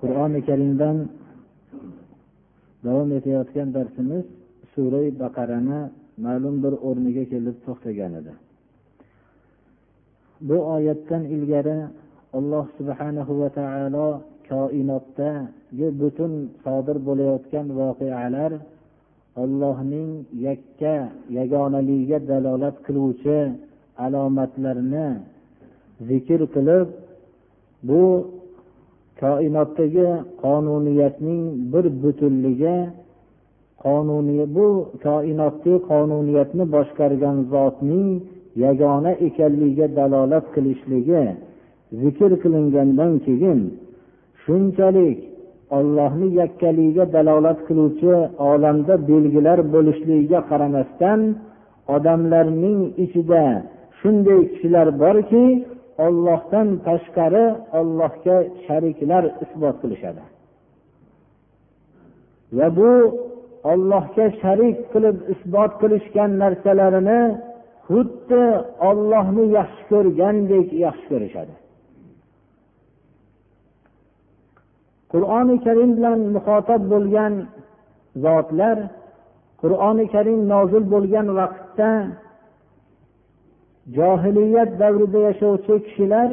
qur'oni karimdan davom etayotgan darsimiz suray baqarani ma'lum bir o'rniga kelib to'xtagan edi bu oyatdan ilgari alloh subhanahu va taolo koinotdagi butun sodir bo'layotgan voqealar ollohning yakka yagonaligiga dalolat qiluvchi alomatlarni zikr qilib bu koinotdagi qonuniyatning bir butunligi qonuniy bu koinotdagi qonuniyatni boshqargan zotning yagona ekanligiga dalolat qilishligi zikr qilingandan keyin shunchalik ollohni yakkaligiga dalolat qiluvchi olamda belgilar bo'lishligiga qaramasdan odamlarning ichida shunday kishilar borki ollohdan tashqari ollohga shariklar isbot qilishadi. Va bu ollohga sharik qilib isbot qilishgan narsalarini xuddi ollohni yaxshi ko'rgandek yaxshi ko'rishadi. Qur'oni karim bilan muxotab bo'lgan zotlar qur'oni karim nozil bo'lgan vaqtda johiliyat davrida yashovchi kishilar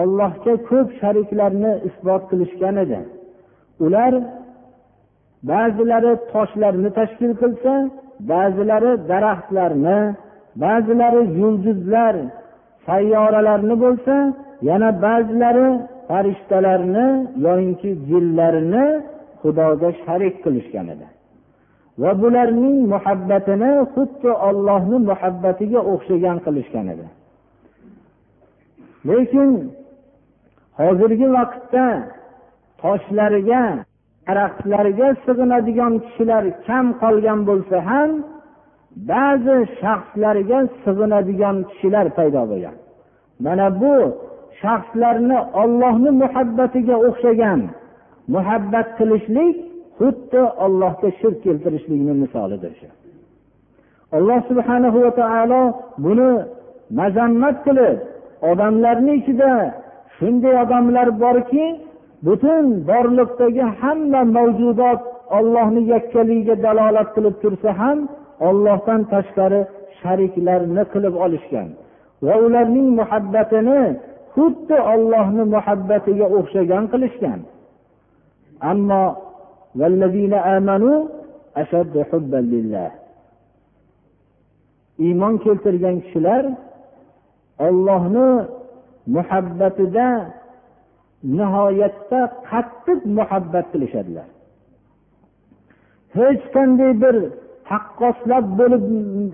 ollohga ko'p shariklarni isbot qilishgan edi. Ular ba'zilari toshlarni tashkil qilsa ba'zilari daraxtlarni ba'zilari yulduzlar sayyoralarni bo'lsa yana ba'zilari farishtalarni yoyinki jinlarni xudoga sharik qilishgan edi. Va bularning muhabbatini xuddi ollohni muhabbatiga o'xshagan qilishgan edi. Lekin hozirgi vaqtda toshlarga daraxtlarga sig'inadigan kishilar kam qolgan bo'lsa ham ba'zi shaxslarga sig'inadigan kishilar paydo bo'lgan. Mana bu shaxslarni ollohni muhabbatiga o'xshagan muhabbat qilishlik xuddi ollohga shirk keltirishlikni misolidir shu alloh subhanahu va taolo buni mazammat qilib odamlarni ichida shunday odamlar borki butun borliqdagi hamma mavjudot ollohni yakkaligiga dalolat qilib tursa ham ollohdan tashqari shariklarni qilib olishgan va ularning muhabbatini xuddi ollohni muhabbatiga o'xshagan qilishgan. Ammo iymon keltirgan kishilar ollohni muhabbatida nihoyatda qattiq muhabbat qilishadilar hech qanday bir taqqoslab bo'lib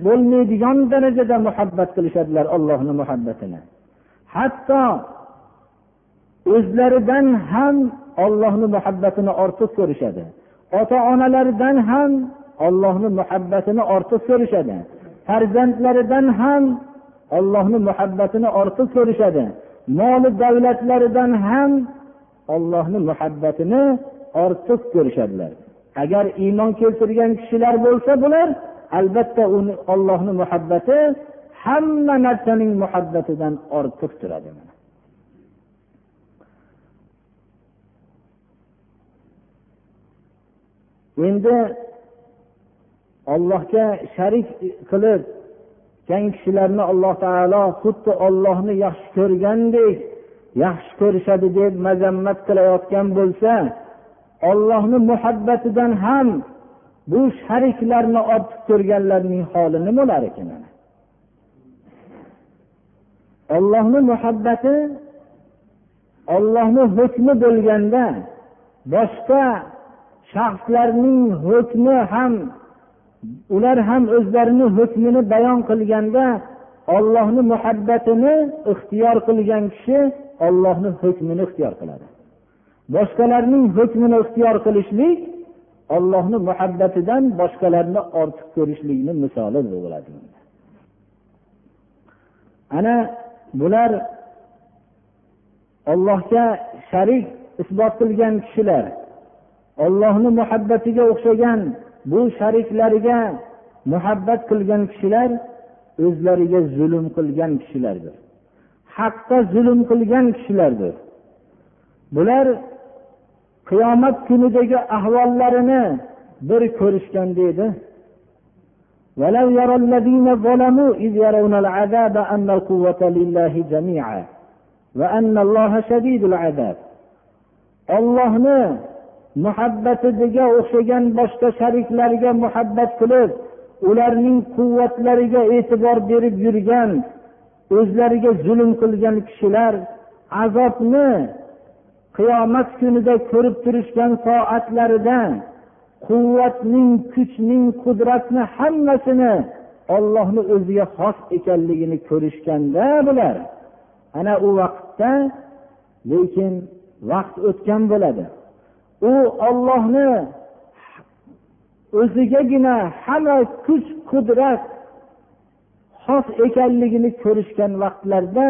bo'lmaydigan darajada muhabbat qilishadilar ollohni muhabbatini hatto o'zlaridan ham ollohni muhabbatini ortiq ko'rishadi. Ota onalaridan ham ollohni muhabbatini ortiq ko'rishadi. Farzandlaridan ham ollohni muhabbatini ortiq ko'rishadi. Moli davlatlaridan ham ollohni muhabbatini ortiq ko'rishadilar. Agar iymon keltirgan kishilar bo'lsa bular albatta uni ollohni muhabbati hamma narsaning muhabbatidan ortiq turadi endi ollohga sharik qilib kishilarni alloh taolo xuddi ollohni yaxshi ko'rgandek yaxshi ko'rishadi deb mazammat qilayotgan bo'lsa ollohni muhabbatidan ham bu shariklarni ortib ko'rganlarning holi nima bo'lar ekan ollohni muhabbati ollohni hukmi bo'lganda boshqa shaxslarning hukmi ham ular ham o'zlarini hukmini bayon qilganda ollohni muhabbatini ixtiyor qilgan kishi ollohni hukmini ixtiyor qiladi. Boshqalarning hukmini ixtiyor qilishlik ollohni muhabbatidan boshqalarni ortiq ko'rishlikni misoli bo'ladi. Ana bular ollohga sharik isbot qilgan kishilar. ollohni muhabbatiga o'xshagan bu shariklariga muhabbat qilgan kishilar o'zlariga zulm qilgan kishilardir haqqa zulm qilgan kishilardir bular qiyomat kunidagi ahvollarini bir ko'rishganda edi ولو يرى الذين ظلموا إذ يرون العذاب أن القوة لله جميعا وأن الله شديد العذاب ollohni muhabbatiga o'xshagan boshqa shariklarga muhabbat qilib ularning quvvatlariga e'tibor berib yurgan o'zlariga zulm qilgan kishilar azobni qiyomat kunida ko'rib turishgan soatlarida quvvatning kuchning qudratni hammasini ollohni o'ziga xos ekanligini ko'rishganda bular ana u vaqtda lekin vaqt o'tgan bo'ladi. U ollohni o'zigagina hamma kuch qudrat xos ekanligini ko'rishgan vaqtlarda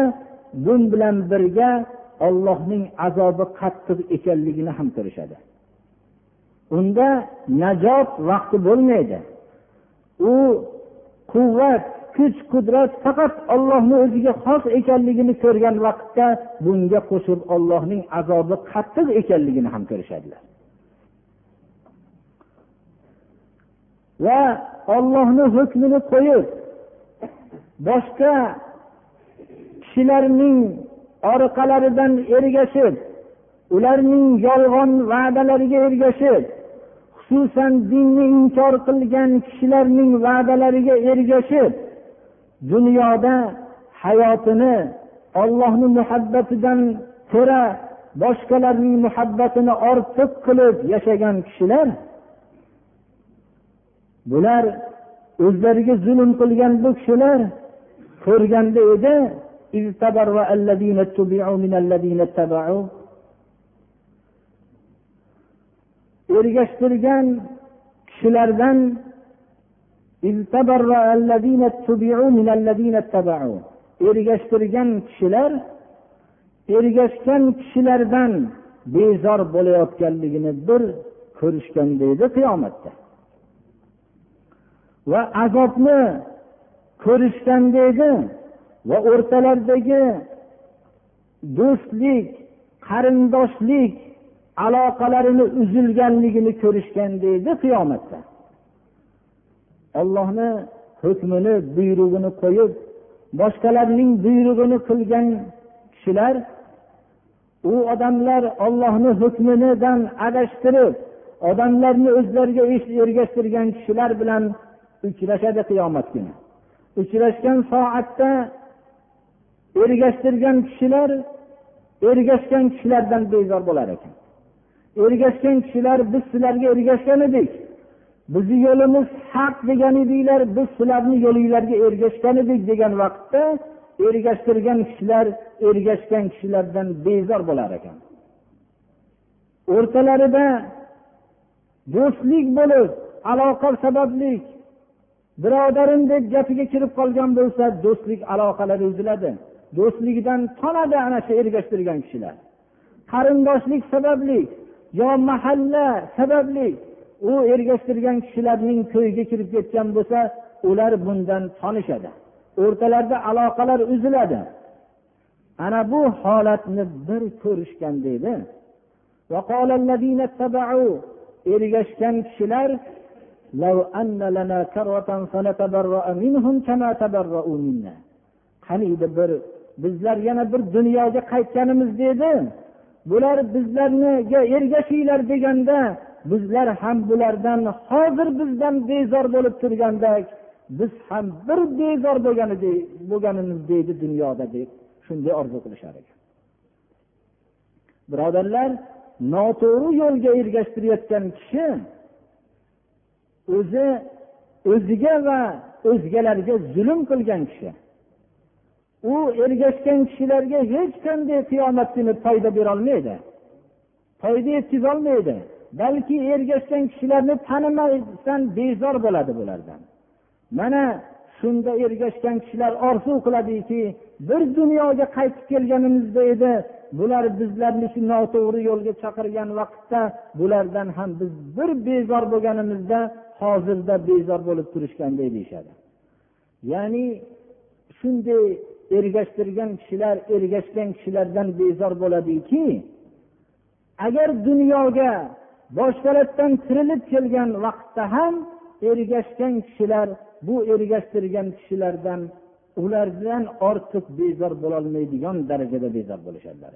bun bilan birga ollohning azobi qattiq ekanligini ham ko'rishadi. Unda najot vaqti bo'lmaydi. U quvvat kuch qudrat faqat ollohni o'ziga xos ekanligini ko'rgan vaqtda bunga qo'shib ollohning azobi qattiq ekanligini ham ko'rishadilar. Va ollohni hukmini qo'yib boshqa kishilarning orqalaridan ergashib ularning yolg'on va'dalariga ergashib xususan dinni inkor qilgan kishilarning va'dalariga ergashib dunyoda hayotini ollohni muhabbatidan ko'ra boshqalarning muhabbatini ortiq qilib yashagan kishilar bular o'zlariga zulm qilgan bu kishilar ko'rganda edi ergashtirgan kishilardan ergashtirgan kishilar ergashgan kishilardan bezor bo'layotganligini bir ko'rishganda edi qiyomatda. Va azobni ko'rishganda edi va o'rtalaridagi do'stlik qarindoshlik aloqalarini uzilganligini ko'rishganda edi qiyomatda. Ollohni hukmini buyrug'ini qo'yib boshqalarning buyrug'ini qilgan kishilar u odamlar ollohni hukmidan adashtirib odamlarni o'zlariga ergashtirgan kishilar bilan uchrashadi qiyomat kuni. Uchrashgan soatda ergashtirgan kishilar ergashgan kishilardan bezor bo'lar ekan. Ergashgan kishilar biz sizlarga ergashgan edik. Bizni yo'limiz haq degan edinglar biz sizlarni yo'linglarga ergashgan edik degan vaqtda ergashtirgan kishilar ergashgan kishilardan bezor bo'lar ekan. O'rtalarida do'stlik bo'lib aloqa sababli birodarim deb gapiga kirib qolgan bo'lsa do'stlik aloqalari uziladi. Do'stligidan tonadi ana shu ergashtirgan kishilar. Qarindoshlik sababli yo mahalla sababli u ergashtirgan kishilarning to'yiga kirib ketgan bo'lsa ular bundan tonishadi o'rtalarida aloqalar uziladi. Ana bu holatni bir ko'rishgan edi ergashgan kishilar qaniydi bir bizlar yana bir dunyoga qaytganimizda edi bular bizlarniga ergashinglar deganda bizlar ham bulardan hozir bizdan bezor bo'lib turgandek biz ham bir bezor bo'lgan bo'lganimiz deydi dunyoda deb shunday orzu qilishar ekan. Birodarlar noto'g'ri yo'lga ergashtirayotgan kishi o'zi o'ziga va o'zgalarga zulm qilgan kishi. U ergashgan kishilarga hech qanday qiyomat kuni foyda berolmaydi foyda yetkazolmaydi balki ergashgan kishilarni tanimasdan bezor bo'ladi bulardan. Mana shunda ergashgan kishilar orzu qiladiki bir dunyoga qaytib kelganimizda edi. Bular bizlarni shu noto'g'ri yo'lga chaqirgan vaqtda bulardan ham biz bir bezor bo'lganimizda hozirda bezor bo'lib turishganday deyishadi. Ya'ni shunday ergashtirgan kishilar ergashgan kishilardan bezor bo'ladiki agar dunyoga boshqalardan tirilib kelgan vaqtda ham ergashgan kishilar bu ergashtirgan kishilardan ulardan ortiq bezor bo'lolmaydigan darajada bezor bo'lishadilar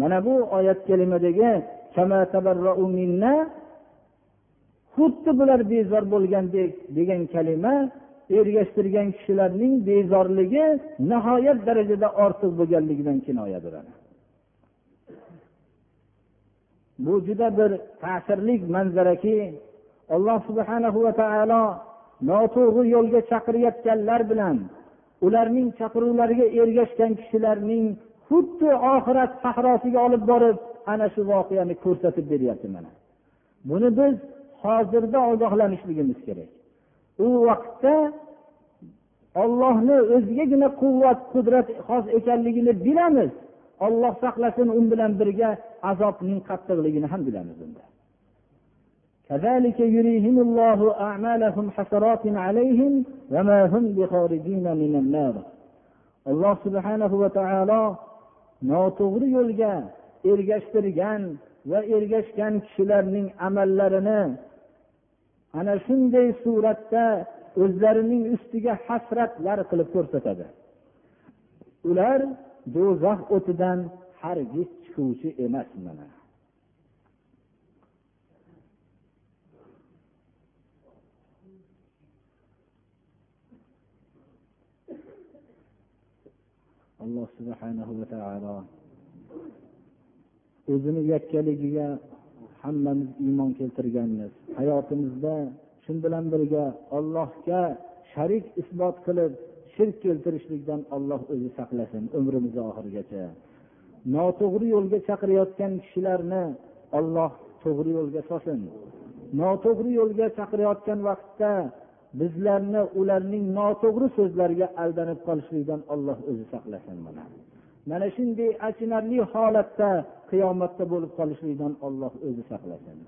mana bu oyat kalimadagi xuddi bular bezor bo'lgandek degan kalima ergashtirgan kishilarning bezorligi nihoyat darajada ortiq bo'lganligidan kinoya bo'ladi bu juda bir ta'sirli manzaraki alloh subhanahu va taolo noto'g'ri yo'lga chaqirayotganlar bilan ularning chaqiruvlariga ergashgan kishilarning xuddi oxirat sahrosiga olib borib ana shu voqeani ko'rsatib beryapti mana. Buni biz hozirda ogohlanishligimiz kerak. U vaqtda ollohni o'zigagina quvvat qudrat xos ekanligini bilamiz. olloh saqlasin u bilan birga azobning qattiqligini ham bilamiz unda كذلك يريهم الله أعمالهم حسرات عليهم وما هم بخارجين من النار alloh subhanahu va taolo noto'g'ri yo'lga ergashtirgan va ergashgan kishilarning amallarini ana shunday suratda o'zlarining ustiga hasratlar qilib ko'rsatadi ular do'zax o'tidan hargiz chiquvchi emas mana. Alloh subhanahu va taolo o'zini yakkaligiga hammamiz iymon keltirganmiz. Hayotimizda shu bilan birga ollohga sharik isbot qilib shirk keltirishlikdan olloh o'zi saqlasin umrimizni oxirigacha. Noto'g'ri yo'lga chaqirayotgan kishilarni olloh to'g'ri yo'lga solsin. Noto'g'ri yo'lga chaqirayotgan vaqtda bizlarni ularning noto'g'ri so'zlariga aldanib qolishlikdan olloh o'zi saqlasin mana. Mana shunday achinarli holatda qiyomatda bo'lib qolishlikdan olloh o'zi saqlasin.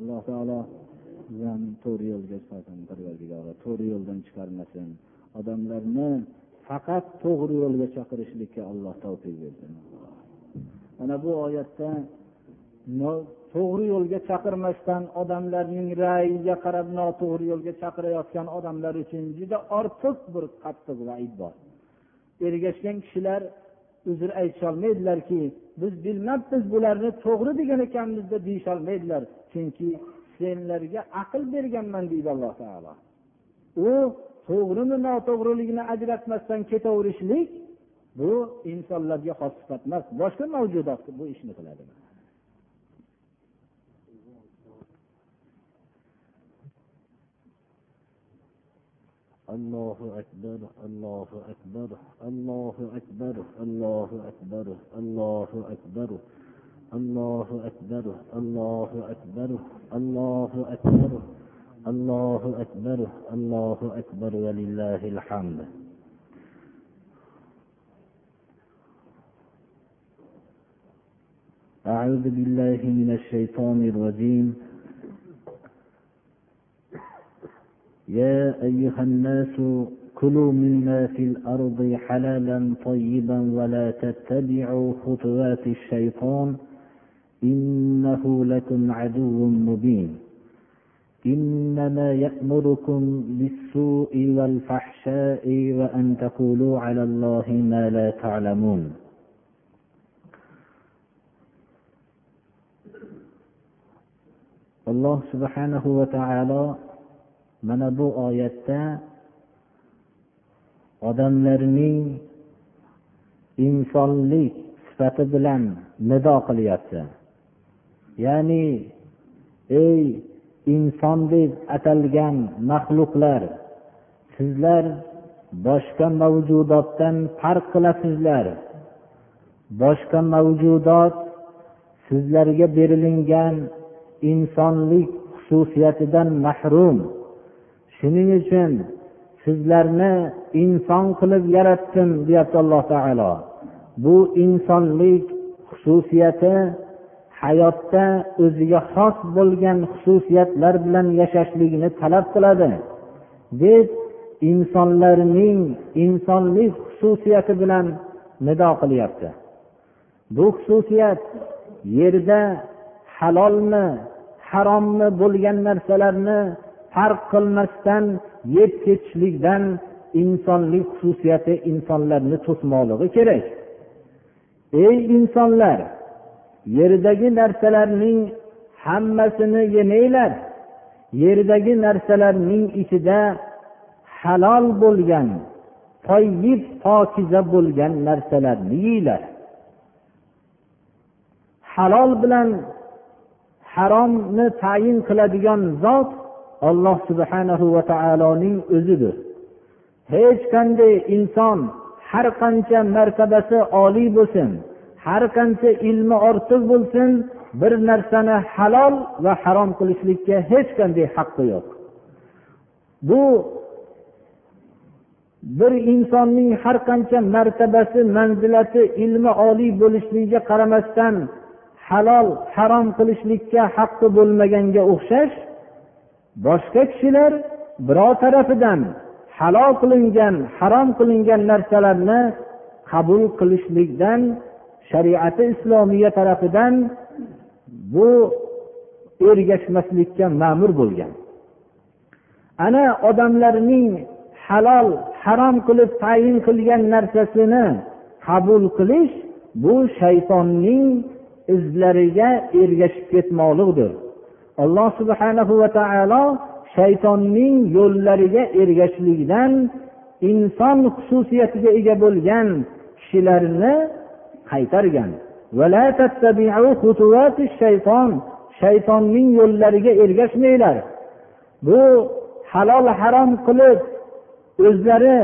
Alloh taolo bizlarni to'g'ri yo'lga solsin to'g'ri yo'ldan chiqarmasin. Odamlarni faqat to'g'ri yo'lga chaqirishlikka alloh tavfiq bersin. Mana bu oyatda to'g'ri yo'lga chaqirmasdan odamlarning ra'yiga qarab noto'g'ri yo'lga chaqirayotgan odamlar uchun juda ortiq bir qattiq vaid bor. Ergashgan kishilar uzr aytisholmaydilarki biz bilmabmiz bularni to'g'ri degan ekanmiz deb deyisholmaydilar chunki senlarga aql berganman deydi alloh taolo u to'g'rimi noto'g'riligini ajratmasdan ketaverishlik bu insonlarga xos sifat emas boshqa mavjudot bu ishni qiladi الله أكبر الله أكبر الله أكبر الله أكبر الله أكبر الله أكبر الله أكبر الله أكبر الله أكبر الله أكبر ولله الحمد. أعوذ بالله من الشيطان الرجيم. يا أيها الناس كلوا مما في الأرض حلالا طيبا ولا تتبعوا خطوات الشيطان. إنه لكم عدو مبين. إنما يأمركم بالسوء والفحشاء وأن تقولوا على الله ما لا تعلمون. الله سبحانه وتعالى mana bu oyatda odamlarning insonlik sifati bilan nido qilyapti ya'ni ey inson deb atalgan maxluqlar sizlar boshqa mavjudotdan farq qilasizlar. Boshqa mavjudot sizlarga berilingan insonlik xususiyatidan mahrum. Shuning uchun sizlarni inson qilib yaratdim deyapti alloh taolo. Bu insonlik xususiyati hayotda o'ziga xos bo'lgan xususiyatlar bilan yashashlikni talab qiladi. Deb insonlarning insonlik xususiyati bilan nido qilyapti. Bu xususiyat yerda halolmi harommi bo'lgan narsalarni farq qilmasdan yeb ketishlikdan insonlik xususiyati insonlarni to'smoqligi kerak. Ey insonlar! Yerdagi narsalarning hammasini yemanglar. Yerdagi narsalarning ichida halol bo'lgan toyib pokiza bo'lgan narsalarni yeyglar halol bilan haromni tayin qiladigan zot alloh subhanahu va taoloning o'zidir. Hech qanday inson har qancha martabasi oliy bo'lsin har qancha ilmi ortiq bo'lsin bir narsani halol va harom qilishlikka hech qanday haqqi yo'q. Bu bir insonning har qancha martabasi manzilati ilmi oliy bo'lishligiga qaramasdan halol harom qilishlikka haqqi bo'lmaganga o'xshash boshqa kishilar birov tarafidan halol qilingan harom qilingan narsalarni qabul qilishlikdan shariati islomiya tarafidan bu ergashmaslikka ma'mur bo'lgan. Ana odamlarning halol harom qilib tayin qilgan narsasini qabul qilish bu shaytonning izlariga ergashib ketmoqlikdir alloh subhanahu va taolo shaytonning yo'llariga ergashishlikdan inson xususiyatiga ega bo'lgan kishilarni qaytargan. Shaytonning yo'llariga ergashmanglar. Bu halol harom qilib o'zlari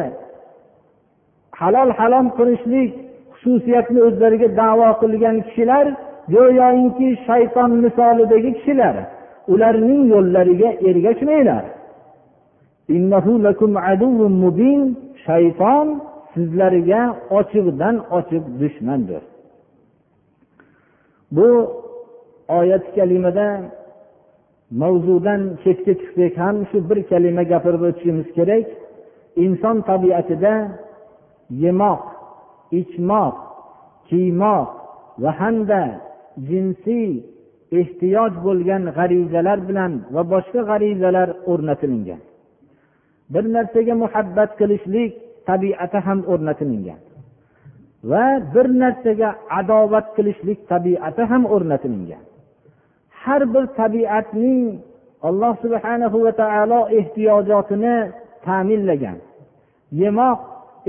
halol harom qilishlik xususiyatni o'zlariga davo qilgan kishilar go'yoki shayton misolidagi kishilar ularning yo'llariga ergashmanglar. Shayton sizlarga ochiqdan ochiq dushmandir. Bu oyat kalimada mavzudan chetga chiqsak ham shu bir kalima gapirib o'tishimiz kerak. Inson tabiatida yemoq ichmoq kiymoq va hamda jinsiy ehtiyoj bo'lgan g'arizalar bilan va boshqa g'arizalar o'rnatilingan bir narsaga muhabbat qilishlik tabiati ham o'rnatilingan va bir narsaga adovat qilishlik tabiati ham o'rnatilingan har bir tabiatning alloh subhanahu va taolo ehtiyojotini ta'minlagan. Yemoq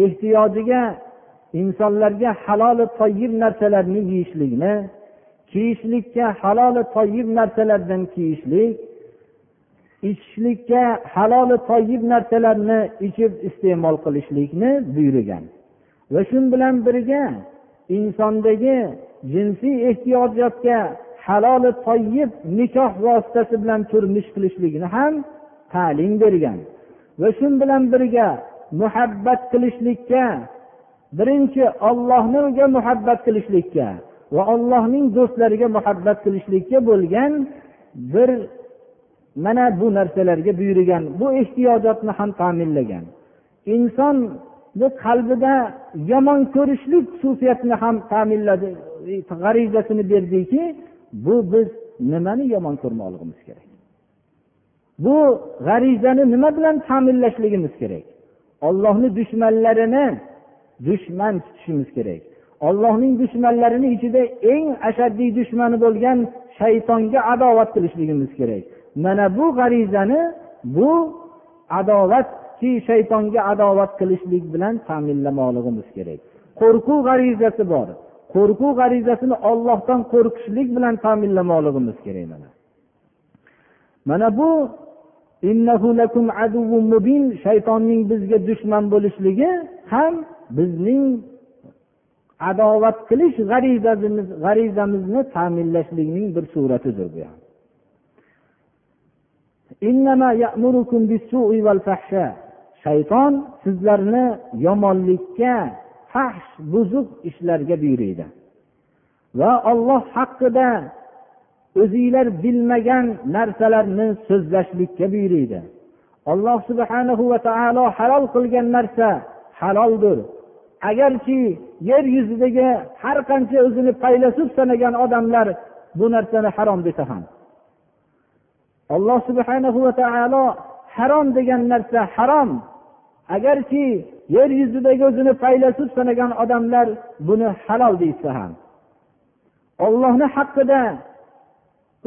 ehtiyojiga insonlarga haloli toyib narsalarni yeyishlikni kiyishlikka haloli toyib narsalardan kiyishlik ichishlikka haloli toyib narsalarni ichib iste'mol qilishlikni buyurgan. Va shu bilan birga insondagi jinsiy ehtiyojotga haloli toyib nikoh vositasi bilan turmush qilishlikni ham ta'lim bergan. Va shu bilan birga muhabbat qilishlikka birinchi ollohniga muhabbat qilishlikka va allohning do'stlariga muhabbat qilishlikka bo'lgan bir mana bu narsalarga buyurgan bu ehtiyojotni ham ta'minlagan. Insonni qalbida yomon ko'rishlik xususiyatini ham ta'minladi g'arizasini berdiki bu biz nimani yomon ko'rmoqligimiz kerak? Bu g'arizani nima bilan ta'minlashligimiz kerak? Ollohni dushmanlarini dushman tutishimiz kerak. Ollohning dushmanlarini ichida eng ashaddiy dushmani bo'lgan shaytonga adovat qilishligimiz kerak. Mana bu g'arizani bu adovatki shaytonga adovat qilishlik bilan ta'minlamoqligimiz kerak. Qo'rquv g'arizasi bor. Qo'rquv g'arizasini ollohdan qo'rqishlik bilan ta'minlamoqligimiz kerak mana. Mana bu shaytonning bizga dushman bo'lishligi ham bizning adovat qilish g'arizamizni ta'minlashlikning bir suratidir bu shayton sizlarni yomonlikka fahsh buzuq ishlarga buyuriydi va olloh haqida o'zinglar bilmagan narsalarni so'zlashlikka buyuriydi alloh subhanahu va taolo halol qilgan narsa haloldir. Agarki yer yuzidagi har qancha o'zini faylasuf sanagan odamlar bu narsani harom desa ham. Alloh subhana va taolo harom degan narsa harom. Agarki yer yuzidagi o'zini faylasuf sanagan odamlar buni halol deyishsa ham. Ollohni haqida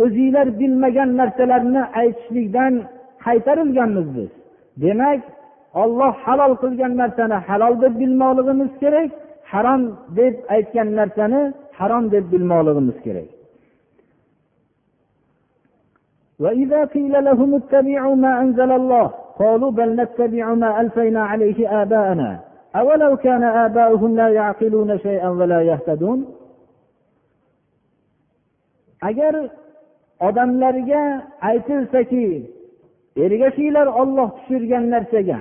o'zinglar bilmagan narsalarni aytishlikdan qaytarilganmiz biz. Demak olloh halol qilgan narsani halol deb bilmoqligimiz kerak harom deb aytgan narsani harom deb bilmoqligimiz kerak. وإذا قيل لهم اتبعوا ما أنزل الله قالوا بل نتبع ما ألفينا عليه آباءنا أولو كان آباؤهم لا يعقلون شيئا ولا يهتدون agar odamlarga aytilsaki ergashinglar olloh tushirgan narsaga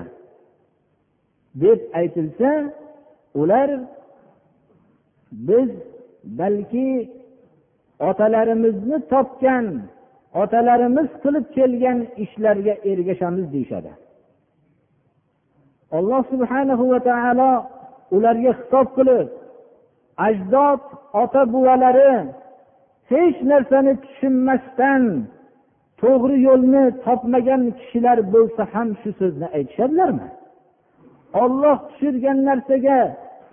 deb aytilsa ular biz balki otalarimizni topgan otalarimiz qilib kelgan ishlarga ergashamiz deyishadi. Alloh subhanahu va taolo ularga xitob qilib ajdod ota buvalari hech narsani tushunmasdan to'g'ri yo'lni topmagan kishilar bo'lsa ham shu so'zni aytishadilarmi? Olloh tushirgan narsaga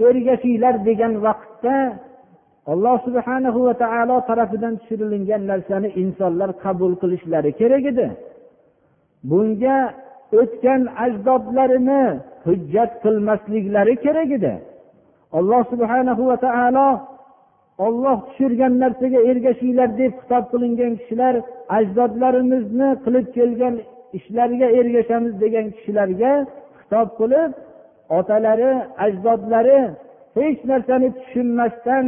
ergashinglar degan vaqtda alloh subhana va taolo tarafidan tushirilgan narsani insonlar qabul qilishlari kerak edi. Bunga o'tgan ajdodlarini hujjat qilmasliklari kerak edi. Alloh subhanahu va taolo olloh tushirgan narsaga ergashinglar deb xitob qilingan kishilar ajdodlarimizni qilib kelgan ishlariga ergashamiz degan kishilarga xitob qilib otalari ajdodlari hech narsani tushunmasdan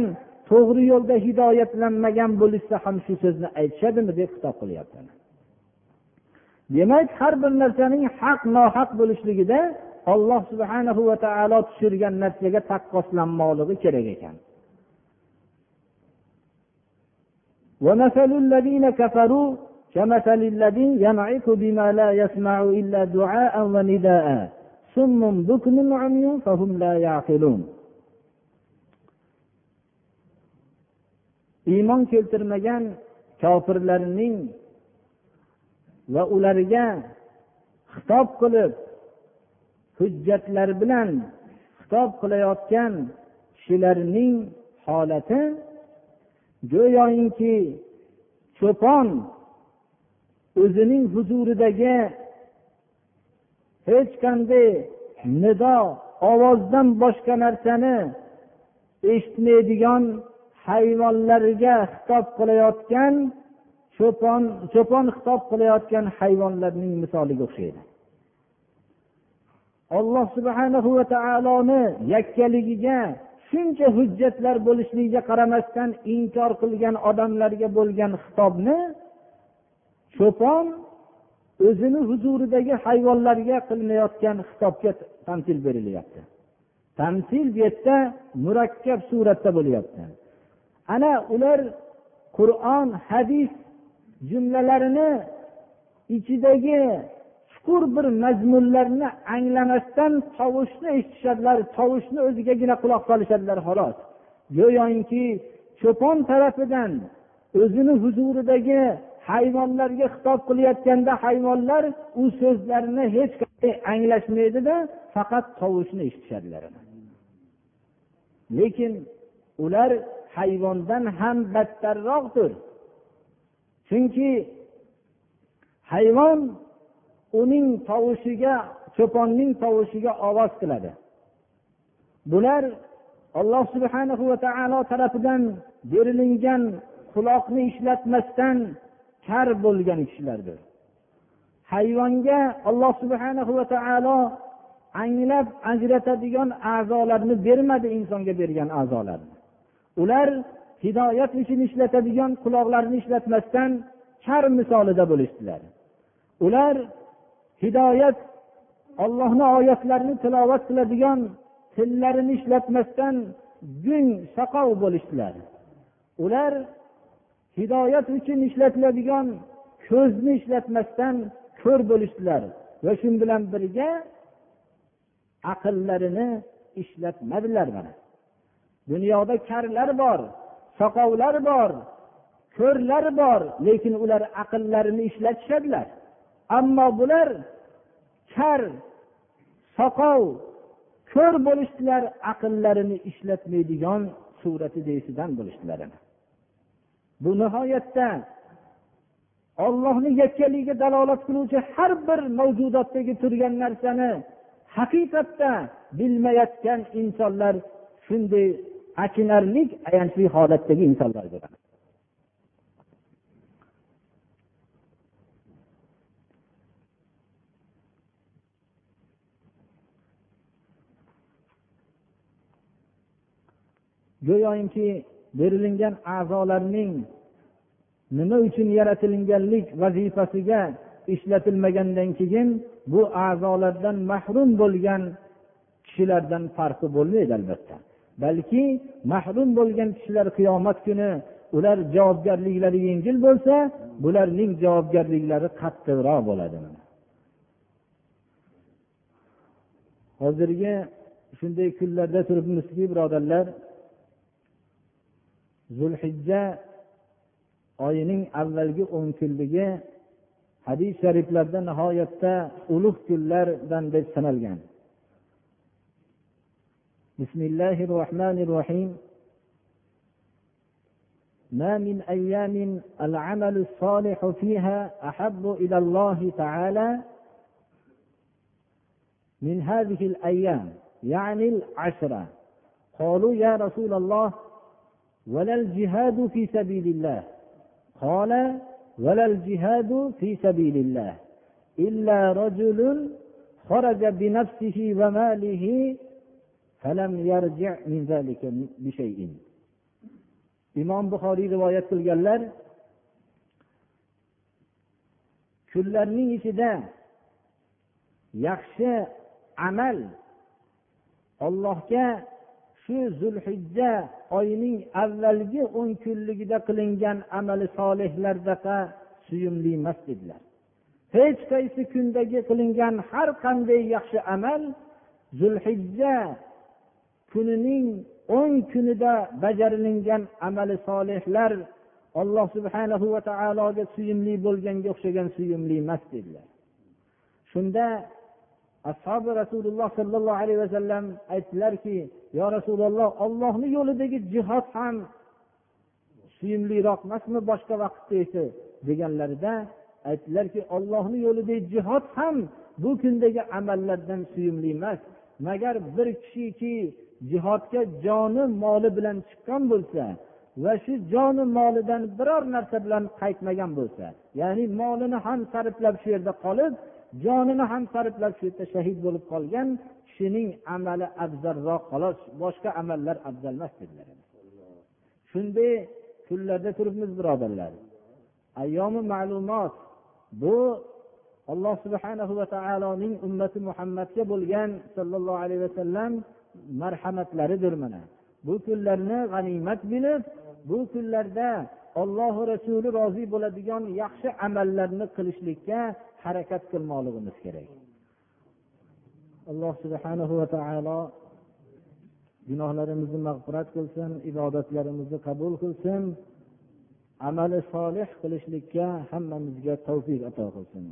to'g'ri yo'lda hidoyatlanmagan bo'lishsa ham shu so'zni aytishadimi deb xitob qilyapti demak har bir narsaning haq nohaq bo'lishligida olloh subhanahu va taolo tushirgan narsaga taqqoslanmoqligi kerak ekan ومثل الذين كفروا كمثل الذي ينعق بما لا يسمع إلا دعاء ونداء سم بكم عمي فهم لا يعقلون iymon keltirmagan kofirlarning va ularga xitob qilib hujjatlar bilan xitob qilayotgan kishilarning holati go'yoinki cho'pon o'zining huzuridagi hech qanday nido ovozdan boshqa narsani eshitmaydigan hayvonlarga xitob qilayotgan cho'pon cho'pon xitob qilayotgan hayvonlarning misoliga o'xshaydi. Alloh subhanahu va taoloni yakkaligiga shuncha hujjatlar bo'lishligiga qaramasdan inkor qilgan odamlarga bo'lgan xitobni cho'pon o'zini huzuridagi hayvonlarga qilinayotgan xitobga tamsil berilyapti. Tamsil bu yerda murakkab suratda bo'lyapti. Ana ular qur'on hadis jumlalarini ichidagi chuqur bir mazmunlarni anglamasdan tovushni eshitishadilar tovushni o'zigagina quloq solishadilar xolos. Go'yoki cho'pon tarafidan o'zini huzuridagi hayvonlarga xitob qilayotganda hayvonlar u so'zlarni hech qanday anglashmaydida faqat tovushni eshitishadilar. Lekin ular hayvondan ham battarroqdir. Chunki hayvon uning tovushiga cho'ponning tovushiga ovoz qiladi. Bular alloh subhana va taolo tarafidan berilingan quloqni ishlatmasdan kar bo'lgan kishilardir. Hayvonga alloh subhana va taolo anglab ajratadigan a'zolarni bermadi insonga bergan a'zolarni ular hidoyat uchun ishlatadigan quloqlarni ishlatmasdan kar misolida bo'lishdilar. Ular hidoyat ollohni oyatlarini tilovat qiladigan tillarini ishlatmasdan gung shaqov bo'lishdilar. Ular hidoyat uchun ishlatiladigan ko'zni ishlatmasdan ko'r bo'lishdilar va shu bilan birga aqllarini ishlatmadilar mana. Dunyoda karlar bor soqovlar bor ko'rlar bor lekin ular aqllarini ishlatishadilar. Ammo bular kar soqov ko'r bo'lishdilar aqllarini ishlatmaydigan surati deysidan bo'lishdilar. Bu nihoyatda ollohni yakkaligiga dalolat qiluvchi har bir mavjudotdagi turgan narsani haqiqatda bilmayotgan insonlar shunday achinarli ayanchli holatdagi insonlar bo'ladi. Go'yoki berilingan a'zolarning nima uchun yaratilinganlik vazifasiga ishlatilmagandan keyin bu a'zolardan mahrum bo'lgan kishilardan farqi bo'lmaydi albatta. Balki mahrum bo'lgan kishilar qiyomat kuni ular javobgarliklari yengil bo'lsa bularning javobgarliklari qattiqroq bo'ladi hozirgi shunday kunlarda turibmizki birodarlar zulhijja oyining avvalgi o'n kunligi hadis shariflarda nihoyatda ulug' kunlardan deb sanalgan. بسم الله الرحمن الرحيم. ما من أيام العمل الصالح فيها أحب إلى الله تعالى من هذه الأيام يعني العشرة. قالوا يا رسول الله ولا الجهاد في سبيل الله. قال ولا الجهاد في سبيل الله. إلا رجل خرج بنفسه وماله imom buxoriy rivoyat qilganlar kunlarning ichida yaxshi amal ollohga shu zulhijja oyining avvalgi o'n kunligida qilingan amali solihlardaqa suyumli emas dedilar hech qaysi kundagi qilingan har qanday yaxshi amal zulhijja kunining o'n kunida bajarilingan amali solihlar alloh subhanahu va taologa suyumli bo'lganga o'xshagan suyumli emas dedilar. Shunda ashobi rasululloh sollallohu alayhi vasallam aytdilarki yo rasululloh ollohni yo'lidagi jihod ham suyumliroq emasmi boshqa vaqtda esa? deganlarida aytdilarki ollohni yo'lidagi jihod ham bu kundagi amallardan suyumli emas. Magar bir kishiki jihodga joni moli bilan chiqqan bo'lsa va shu joni molidan biror narsa bilan qaytmagan bo'lsa ya'ni molini ham sarflab shu yerda qolib jonini ham sarflab shu yerda shahid bo'lib qolgan kishining amali afzalroq xolos boshqa amallar afzal emas dedilar. Shunday kunlarda turibmiz birodarlar. Ayyomi ma'lumot bu alloh subhanahu va taoloning ummati muhammadga bo'lgan sollallohu alayhi vasallam marhamatlaridir mana. Bu kunlarni g'animat bilib bu kunlarda ollohu rasuli rozi bo'ladigan yaxshi amallarni qilishlikka harakat qilmoqligimiz kerak. Alloh subhanahu va taolo gunohlarimizni mag'firat qilsin ibodatlarimizni qabul qilsin amali solih qilishlikka hammamizga tavfiq ato qilsin.